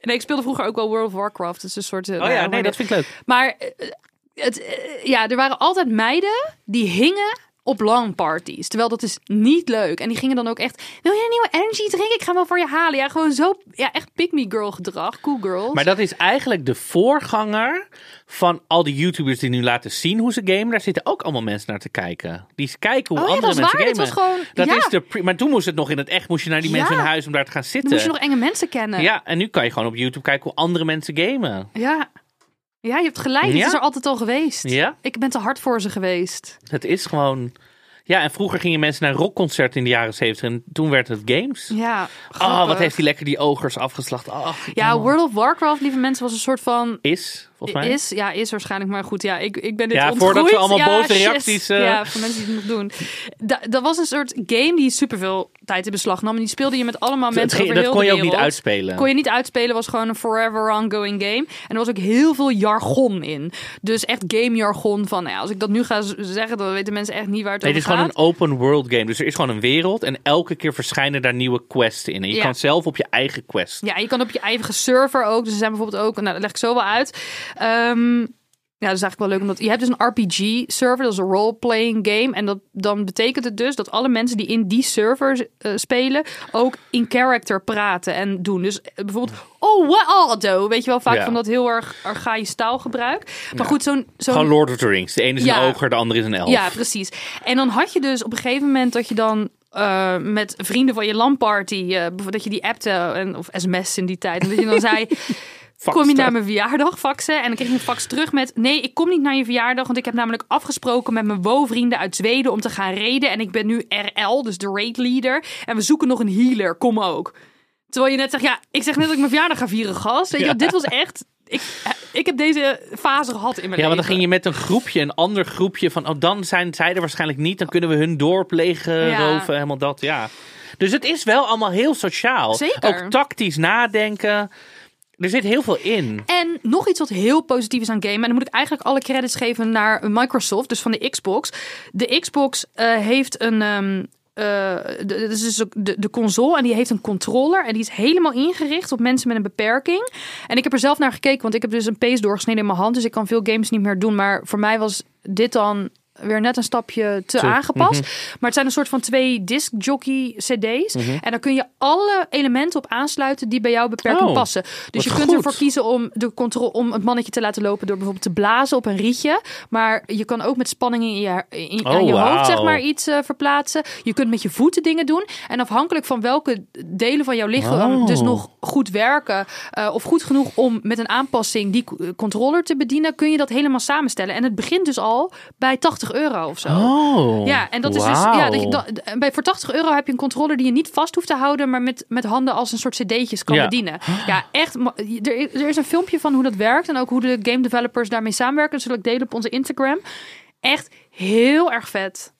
Nee, ik speelde vroeger ook wel World of Warcraft. Dus een soort. Oh ja, nee, dat vind ik leuk. Maar eh, het, eh, ja, er waren altijd meiden die hingen op LAN-parties. Terwijl dat is niet leuk. En die gingen dan ook echt... Wil je een nieuwe energy drink? Ik ga wel voor je halen. Ja, gewoon zo... Ja, echt pick-me-girl gedrag. Cool girls. Maar dat is eigenlijk de voorganger van al die YouTubers die nu laten zien hoe ze gamen. Daar zitten ook allemaal mensen naar te kijken. Die kijken hoe Oh ja, andere dat is mensen waar. Gamen. was gewoon- dat ja. is de maar toen moest het nog in het echt. Moest je naar die mensen in huis om daar te gaan zitten. Dan moest je nog enge mensen kennen. Ja, en nu kan je gewoon op YouTube kijken hoe andere mensen gamen. Ja. Ja, je hebt gelijk. Het is er altijd al geweest. Ja, Ik ben te hard voor ze geweest. het is gewoon... Ja, en vroeger gingen mensen naar rockconcerten in de jaren zeventig. En toen werd het games. Ja, Oh, wat grappig. heeft hij lekker die ogers afgeslacht. Ja, World of Warcraft, lieve mensen, was een soort van... Is, volgens mij. Is, ja, is waarschijnlijk. Maar goed, ja, ik, ik ben dit Ja, ontgroeid. voordat we allemaal Ja, boze reacties, eh. Ja, voor mensen die het nog doen. Da- dat was een soort game die superveel tijd in beslag nam. En die speelde je met allemaal mensen ging- over dat heel kon je ook niet uitspelen. Kon je niet uitspelen, was gewoon een forever ongoing game. En er was ook heel veel jargon in. Dus echt game jargon van, nou ja, als ik dat nu ga zeggen, dan weten mensen echt niet waar het Nee, het is over gewoon gaat. een open world game. Dus er is gewoon een wereld en elke keer verschijnen daar nieuwe quests in. En je Ja. kan zelf op je eigen quest. Ja, je kan op je eigen server ook. Dus er zijn bijvoorbeeld ook, nou dat leg ik zo wel uit. Ehm, ja, dat is eigenlijk wel leuk. Omdat je hebt dus een RPG-server, dat is een role-playing game. En dat, dan betekent het dus dat alle mensen die in die server eh, spelen... ook in character praten en doen. Dus eh, bijvoorbeeld, oh, what auto? Weet je wel, vaak Ja. van dat heel erg archaïsch taalgebruik. Maar goed, zo'n... zo'n Gewoon Lord of the Rings. De ene is Ja. een oger, de andere is een elf. ja, precies. En dan had je dus op een gegeven moment dat je dan eh, met vrienden van je LAN-party, bijvoorbeeld dat je die appte, en, of sms in die tijd, en dat je dan zei, kom je naar mijn verjaardag faxen? En dan kreeg je een fax terug met, nee, ik kom niet naar je verjaardag, want ik heb namelijk afgesproken met mijn WoW-vrienden uit Zweden om te gaan raiden. En ik ben nu RL, dus de raid leader. En we zoeken nog een healer, kom ook. Terwijl je net zegt, ja, ik zeg net dat ik mijn verjaardag ga vieren, gast. Weet je, Ja. dit was echt... Ik, ik heb deze fase gehad in mijn Ja, want dan ging je met een groepje, een ander groepje van, oh, dan zijn zij er waarschijnlijk niet. Dan kunnen we hun dorp legen, Ja. roven, helemaal dat, ja. Dus het is wel allemaal heel sociaal. Zeker. Ook tactisch nadenken. Er zit heel veel in. En nog iets wat heel positief is aan gamen. En dan moet ik eigenlijk alle credits geven naar Microsoft, dus van de Xbox. De Xbox eh, heeft een. ehm eh, de, dus de, de console en die heeft een controller en die is helemaal ingericht op mensen met een beperking. En ik heb er zelf naar gekeken, want ik heb dus een pees doorgesneden in mijn hand, dus ik kan veel games niet meer doen. Maar voor mij was dit dan weer net een stapje te, Te- aangepast. Maar het zijn een soort van twee disc jockey CD's. En daar kun je alle elementen op aansluiten die bij jouw beperking Oh, passen. Dus je kunt goed. ervoor kiezen om, de controle, om het mannetje te laten lopen door bijvoorbeeld te blazen op een rietje. Maar je kan ook met spanning in je, in, aan Oh, je hoofd zeg maar, iets eh, verplaatsen. Je kunt met je voeten dingen doen. En afhankelijk van welke delen van jouw lichaam Oh. dus nog goed werken. eh, of goed genoeg om met een aanpassing die co- controller te bedienen. Kun je dat helemaal samenstellen. En het begint dus al bij 80 euro of zo. Oh, Ja, en dat is dus. Ja, dat je, dat- bij, voor 80 euro heb je een controller die je niet vast hoeft te houden, maar met, met handen als een soort cd'tjes kan Ja. bedienen. Ja, echt. Er, is- er is een filmpje van hoe dat werkt en ook hoe de game developers daarmee samenwerken. Dat zal ik delen op onze Instagram. Echt heel erg vet.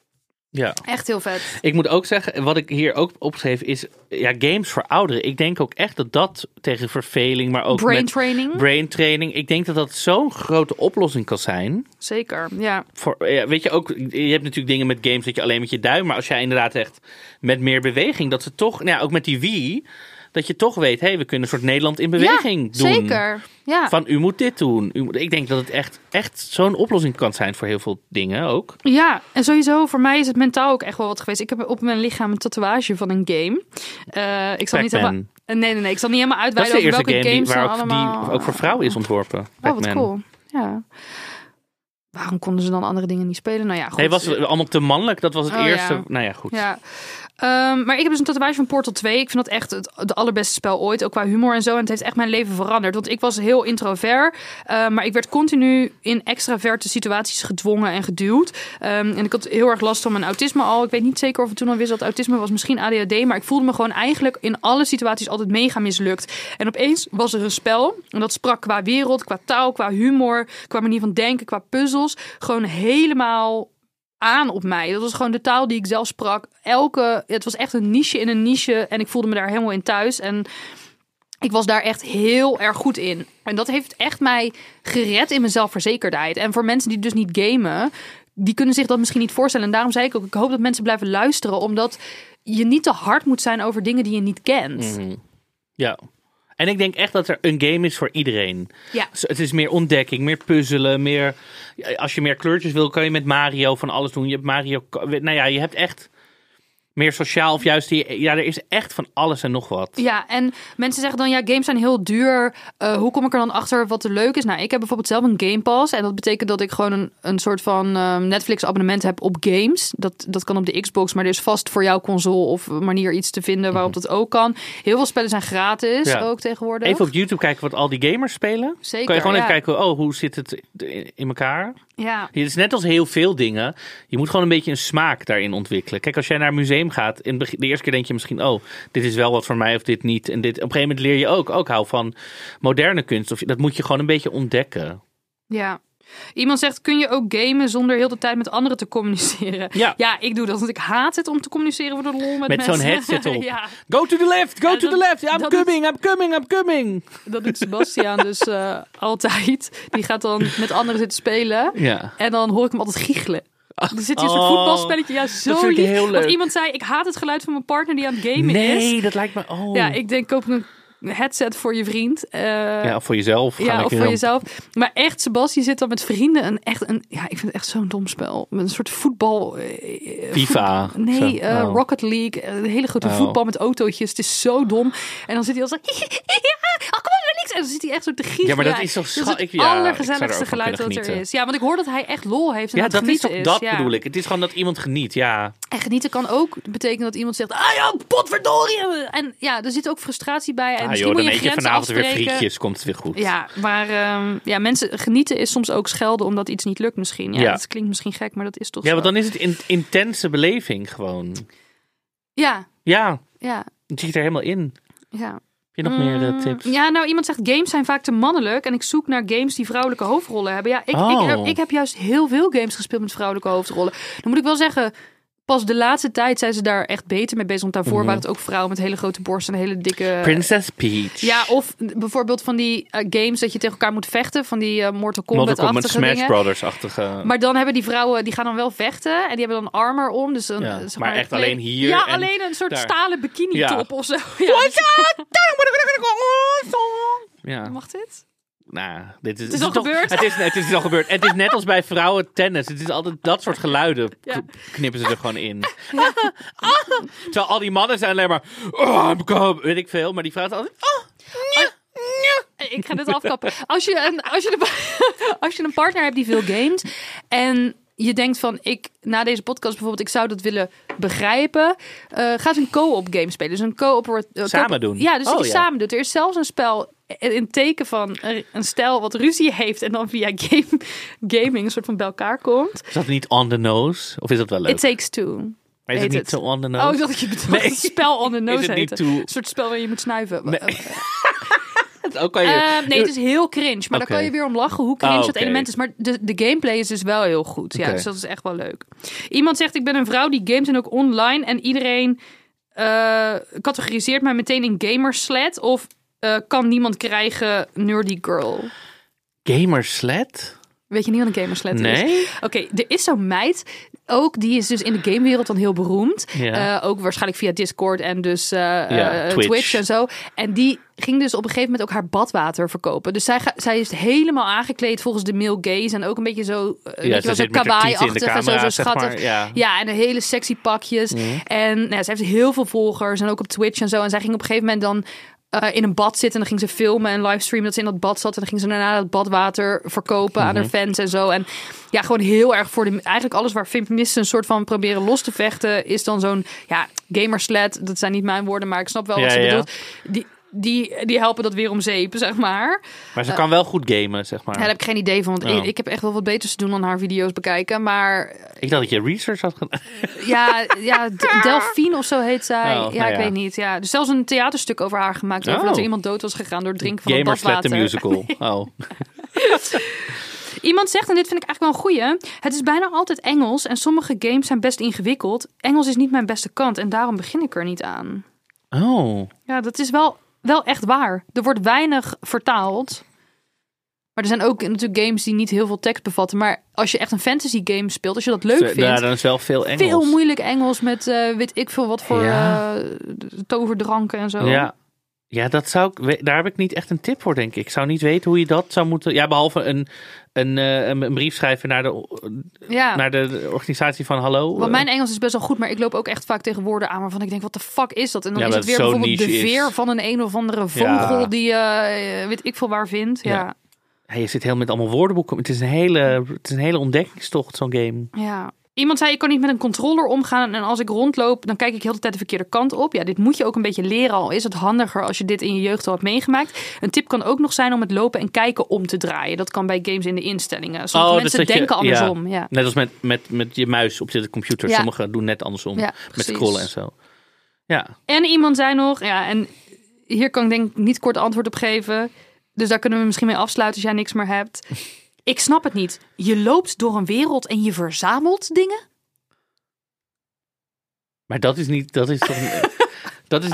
Ja. Echt heel vet. Ik moet ook zeggen, wat ik hier ook opgeschreven is, ja, games voor ouderen. Ik denk ook echt dat dat tegen verveling, maar ook Brain met training. brain training. Ik denk dat dat zo'n grote oplossing kan zijn. Zeker. Ja. Voor, ja, weet je ook, je hebt natuurlijk dingen met games dat je alleen met je duim, maar als jij inderdaad echt met meer beweging, dat ze toch, nou ja, ook met die Wii, dat je toch weet, hé, hey, we kunnen een soort Nederland in beweging ja, doen. Zeker. Ja. Van u moet dit doen. U moet, ik denk dat het echt, echt zo'n oplossing kan zijn voor heel veel dingen ook. Ja, en sowieso voor mij is het mentaal ook echt wel wat geweest. Ik heb op mijn lichaam een tatoeage van een game. Eh, ik zal niet helemaal. Nee, nee, nee. Ik zal niet helemaal uitweiden de over welke game die, games waar dan ook, allemaal. die ook voor vrouwen is ontworpen. Oh, wat cool. Ja. Waarom konden ze dan andere dingen niet spelen? Nou ja, goed. Nee, was het allemaal te mannelijk. Dat was het Oh, eerste. ja. Nou ja, goed. Ja. Ehm, maar ik heb dus een tatoeage van Portal 2. Ik vind dat echt het, allerbeste spel ooit. Ook qua humor en zo. En het heeft echt mijn leven veranderd. Want ik was heel introvert. eh, maar ik werd continu in extraverte situaties gedwongen en geduwd. Ehm, en ik had heel erg last van mijn autisme al. Ik weet niet zeker of ik toen al wist dat autisme was. Misschien ADHD. Maar ik voelde me gewoon eigenlijk in alle situaties altijd mega mislukt. En opeens was er een spel. En dat sprak qua wereld, qua taal, qua humor, qua manier van denken, qua puzzels. Gewoon helemaal aan op mij. Dat was gewoon de taal die ik zelf sprak. Elke, het was echt een niche in een niche. En ik voelde me daar helemaal in thuis. En ik was daar echt heel erg goed in. En dat heeft echt mij gered in mijn zelfverzekerdheid. En voor mensen die dus niet gamen, die kunnen zich dat misschien niet voorstellen. En daarom zei ik ook, ik hoop dat mensen blijven luisteren. Omdat je niet te hard moet zijn over dingen die je niet kent. Mhm. Ja. En ik denk echt dat er een game is voor iedereen. Ja. Dus Het is meer ontdekking, meer puzzelen, meer... Als je meer kleurtjes wil, kan je met Mario van alles doen. Je hebt Mario... Nou ja, je hebt echt meer sociaal of juist... Die, ja, er is echt van alles en nog wat. Ja, en mensen zeggen dan, ja, games zijn heel duur. Eh, hoe kom ik er dan achter wat er leuk is? Nou, ik heb bijvoorbeeld zelf een Game Pass. En dat betekent dat ik gewoon een, een soort van ehm, Netflix-abonnement heb op games. Dat, dat kan op de Xbox, maar er is vast voor jouw console of manier iets te vinden waarop dat ook kan. Heel veel spellen zijn gratis Mhm. Ja. ook tegenwoordig. Even op YouTube kijken wat al die gamers spelen. Zeker, kan je gewoon ja. even kijken, oh, hoe zit het in elkaar? Ja. Het is net als heel veel dingen. Je moet gewoon een beetje een smaak daarin ontwikkelen. Kijk, als jij naar een museum gaat, in de eerste keer denk je misschien, oh, dit is wel wat voor mij of dit niet. En dit, op een gegeven moment leer je ook, ook hou van moderne kunst. Of, dat moet je gewoon een beetje ontdekken. Ja. Iemand zegt, kun je ook gamen zonder heel de tijd met anderen te communiceren? Ja. Ja, ik doe dat, want ik haat het om te communiceren voor de lol met, Met zo'n headset op. ja, Go to the left, go Ja, to the left. I'm coming, I'm coming, I'm coming. dat doet Sebastiaan dus eh, altijd. Die gaat dan met anderen zitten spelen. Ja. En dan hoor ik hem altijd giechelen. Er zit hier een Oh, voetbalspelletje. Ja, zo lief. Want iemand zei, ik haat het geluid van mijn partner die aan het gamen is. Nee, dat lijkt me, oh. Ja, ik denk, koop een headset voor je vriend. Eh, Ja, of voor jezelf. Ja, of voor dan- jezelf. Maar echt, Sebastian zit dan met vrienden. Een, echt een, ja, ik vind het echt zo'n dom spel. Met een soort voetbal. eh, FIFA. voet- nee, eh, Oh. Rocket League. Een hele grote Oh. voetbal met autootjes. Het is zo dom. En dan zit hij al zo... Ja, oh, kom op, niks. En dan zit hij echt zo te giechelen. Ja, maar dat is toch Dat het ja, er allergezelligste geluid dat er is. Ja, want ik hoor dat hij echt lol heeft. En Ja, dat is toch, dat ja. bedoel ik. Het is gewoon dat iemand geniet, ja. En genieten kan ook betekenen dat iemand zegt... Ah ja, potverdorie. En ja, er zit ook frustratie bij. En Ah misschien joh, dan moet je eet je grenzen vanavond weer frietjes, komt het weer goed. Ja, maar ehm, ja, mensen genieten is soms ook schelden omdat iets niet lukt misschien. Ja, Ja. dat klinkt misschien gek, maar dat is toch Ja, zo. want dan is het een intense beleving gewoon. Ja, Ja, ja, het zit er helemaal in. ja. Heb je nog meer eh, Mm, tips? Ja, nou iemand zegt games zijn vaak te mannelijk en ik zoek naar games die vrouwelijke hoofdrollen hebben. Ja, ik, Oh. ik, heb, ik heb juist heel veel games gespeeld met vrouwelijke hoofdrollen. Dan moet ik wel zeggen, pas de laatste tijd zijn ze daar echt beter mee bezig. Want daarvoor Mhm. waren het ook vrouwen met hele grote borsten en hele dikke... Princess Peach. Ja, of bijvoorbeeld van die eh, games dat je tegen elkaar moet vechten. Van die eh, Mortal Mortal Kombat Kombat-achtige Smash. Brothers-achtige. Maar dan hebben die vrouwen, die gaan dan wel vechten. En die hebben dan armor om. Dus een, Ja, zeg maar echt kleding- alleen hier Ja, en alleen een soort daar. stalen bikini Ja. top of zo. Ja, dus- Ja, mag dit? Nou, dit is, Het is al gebeurd. Het is, het is al gebeurd. Het is net als bij vrouwen tennis. Het is altijd dat soort geluiden Ja. knippen ze er gewoon in. Terwijl al die mannen zijn alleen maar... Oh, I'm come, weet ik veel. Maar die vrouwen altijd... Oh, Ik ga dit afkappen. Als je, een, als, je een, als je een partner hebt die veel gamet en je denkt van ik na deze podcast bijvoorbeeld ik zou dat willen begrijpen, eh ga eens een co-op game spelen. Dus een co-op eh, Samen doen. Ja, dus dat Oh, je ja. samen doet. Er is zelfs een spel in teken van een stel wat ruzie heeft en dan via game, gaming een soort van bij elkaar komt. is dat niet on the nose? Of is dat wel leuk? It takes two. maar is het niet zo on the nose? Oh, ik dacht dat je bedoelde Nee. spel on the nose Is het niet heette. too- Een soort spel waar je moet snuiven. Nee. Eh, Ook kan je... Eh, nee, het is heel cringe. Maar dan kan je weer om lachen hoe cringe Ah, het oké. element is. Maar de, de gameplay is dus wel heel goed. Ja, dus dat is echt wel leuk. Iemand zegt, ik ben een vrouw die games en ook online. En iedereen eh, categoriseert mij meteen in gamerslet. Of eh, kan niemand krijgen nerdy girl. Gamersled? Weet je niet wat een gamerslet is? Nee? Oké, er is zo'n meid. Ook, die is dus in de gamewereld dan heel beroemd. Ja. Eh, ook waarschijnlijk via Discord en dus eh, Ja, eh, Twitch. Twitch. en zo. En die ging dus op een gegeven moment ook haar badwater verkopen. Dus zij, zij is helemaal aangekleed volgens de male gaze. En ook een beetje zo, wel, ze zo kawaii-achtig en zo, zo maar, schattig. ja. Ja, en een hele sexy pakjes. En nou, ja, ze heeft heel veel volgers en ook op Twitch en zo. En zij ging op een gegeven moment dan eh, in een bad zitten. En dan ging ze filmen en livestreamen dat ze in dat bad zat. En dan ging ze daarna dat badwater verkopen aan haar fans en zo. En ja, gewoon heel erg voor de... Eigenlijk alles waar feministen een soort van proberen los te vechten... is dan zo'n, ja, gamersled. Dat zijn niet mijn woorden, maar ik snap wel wat ze ja. bedoelt. Die, die, die helpen dat weer om zeep, zeg maar. Maar ze kan wel goed gamen, zeg maar. Ja, daar heb ik geen idee van. Want Oh. ik, ik heb echt wel wat beters te doen dan haar video's bekijken. Maar Ik dacht dat je research had gedaan. ja, ja Delphine of zo heet zij. Oh, ja, nou ik weet niet. Ja, dus zelfs een theaterstuk over haar gemaakt. Over Oh. dat er iemand dood was gegaan door het drinken van Gamers het badwater. Musical. Oh. Iemand zegt, en dit vind ik eigenlijk wel een goeie. Het is bijna altijd Engels en sommige games zijn best ingewikkeld. Engels is niet mijn beste kant en daarom begin ik er niet aan. Oh. Ja, dat is wel, wel echt waar. Er wordt weinig vertaald. Maar er zijn ook natuurlijk games die niet heel veel tekst bevatten. Maar als je echt een fantasy game speelt, als je dat leuk vindt... Ja, dan is wel veel Engels. Veel moeilijk Engels met eh, weet ik veel wat voor Ja. eh, toverdranken en zo. Ja. Ja, dat zou ik, daar heb ik niet echt een tip voor, denk ik. Ik zou niet weten hoe je dat zou moeten. Ja, behalve een, een, eh, een, een brief schrijven naar de, Ja. naar de organisatie van Hallo. Want eh, mijn Engels is best wel goed, maar ik loop ook echt vaak tegen woorden aan waarvan ik denk, wat de fuck is dat? En dan Ja, is het weer bijvoorbeeld de is. veer van een een of andere vogel Ja. die eh, weet ik veel waar vindt. Ja, je zit heel met allemaal woordenboeken. Het is een hele, het is een hele ontdekkingstocht, zo'n game. ja. Iemand zei, ik kan niet met een controller omgaan en als ik rondloop, dan kijk ik heel de tijd de verkeerde kant op. Ja, dit moet je ook een beetje leren, al is het handiger als je dit in je jeugd al hebt meegemaakt. Een tip kan ook nog zijn om het lopen en kijken om te draaien. Dat kan bij games in de instellingen. Sommige dus mensen je- denken andersom. Ja. Net als met, met, met je muis op de computer. Ja. Sommigen doen net andersom. Ja, met scrollen en zo. Ja. En iemand zei nog, ja, en hier kan ik denk ik niet kort antwoord op geven. Dus daar kunnen we misschien mee afsluiten als jij niks meer hebt. Ik snap het niet. Je loopt door een wereld en je verzamelt dingen? Maar dat is niet, dat is toch, dat is,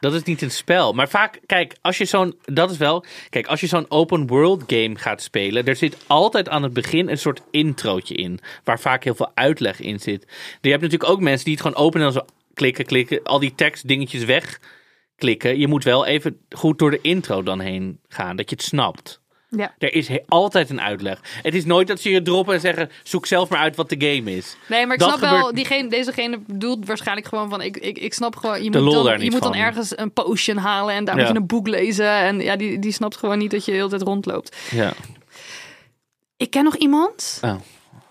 dat is niet een spel. Maar vaak, kijk, als je zo'n, dat is wel, kijk, als je zo'n open world game gaat spelen, er zit altijd aan het begin een soort introotje in, waar vaak heel veel uitleg in zit. Je hebt natuurlijk ook mensen die het gewoon openen en dan zo klikken, klikken, al die tekst dingetjes wegklikken. Je moet wel even goed door de intro dan heen gaan, dat je het snapt. Ja. Er is altijd een uitleg. Het is nooit dat ze je droppen en zeggen: zoek zelf maar uit wat de game is. Nee, maar ik Dat snap wel, diegene, dezegene bedoelt waarschijnlijk gewoon van, ik, ik, ik snap gewoon, je De moet, dan, je moet dan ergens een potion halen en daar Ja. moet je een boek lezen. En ja, die, die snapt gewoon niet dat je de hele tijd rondloopt. Ja. Ik ken nog iemand, Oh.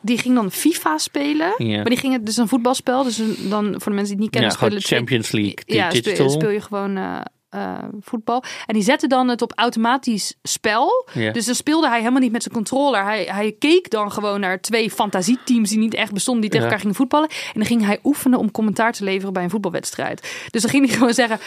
die ging dan FIFA spelen. Maar die ging het, dus een voetbalspel, dus dan voor de mensen die het niet kennen, Ja, spelen Champions League Ja, speel, speel je gewoon eh, eh, voetbal. En die zette dan het op automatisch spel. Dus dan speelde hij helemaal niet met zijn controller. Hij, hij keek dan gewoon naar twee fantasieteams die niet echt bestonden, die tegen Ja. elkaar gingen voetballen. En dan ging hij oefenen om commentaar te leveren bij een voetbalwedstrijd. Dus dan ging hij gewoon zeggen.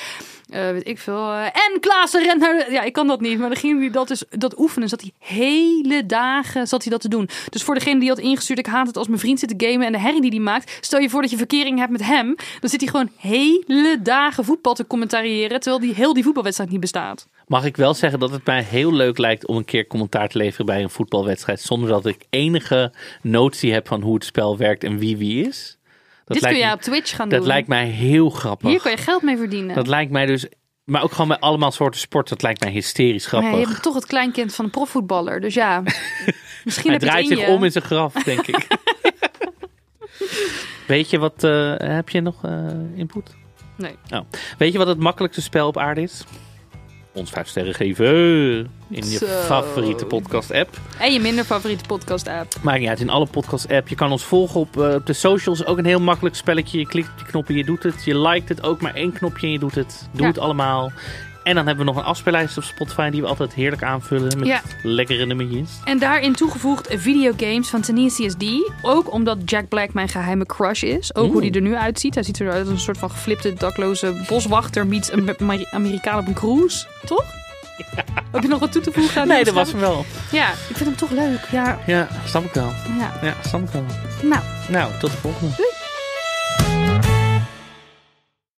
Eh, weet ik veel. eh, en Klaassen rent naar... Ja, ik kan dat niet. Maar ging hij dat, dus, dat oefenen. Zat hij hele dagen zat hij dat te doen. Dus voor degene die had ingestuurd... Ik haat het als mijn vriend zit te gamen en de herrie die hij maakt. Stel je voor dat je verkering hebt met hem. Dan zit hij gewoon hele dagen voetbal te commentariëren... terwijl die heel die voetbalwedstrijd niet bestaat. Mag ik wel zeggen dat het mij heel leuk lijkt om een keer commentaar te leveren bij een voetbalwedstrijd. Zonder dat ik enige notie heb van hoe het spel werkt en wie wie is. Dat Dit kun je op Twitch gaan dat doen. lijkt mij heel grappig. Hier kan je geld mee verdienen. Dat lijkt mij dus. Maar ook gewoon bij allemaal soorten sport. Dat lijkt mij hysterisch maar grappig. je bent toch het kleinkind van een profvoetballer. Dus ja, misschien Hij draait zich je. om in zijn graf, denk ik. Weet je wat. eh, heb je nog eh, input? Nee. Oh. Weet je wat het makkelijkste spel op aarde is? Ons vijf sterren geven. In je Zo. favoriete podcast app. En je minder favoriete podcast app. Maakt niet uit, in alle podcast app. Je kan ons volgen op, eh, op de socials. Ook een heel makkelijk spelletje. Je klikt op die knop en je doet het. Je liked het ook maar één knopje en je doet het. Doe Ja. het allemaal. En dan hebben we nog een afspeellijst op Spotify die we altijd heerlijk aanvullen met Ja. lekkere nummertjes. En daarin toegevoegd videogames van Tenacious D. Ook omdat Jack Black mijn geheime crush is. Ook hoe die er nu uitziet. Hij ziet eruit als een soort van geflipte dakloze boswachter meets een Amer- Amerikaan op een cruise. Toch? Heb je nog wat toe te voegen aan Nee, dat was hem wel. Ja, ik vind hem toch leuk. Ja, Ja, snap ik wel. ja. Ja, snap ik wel. Nou, Nou, tot de volgende. doei.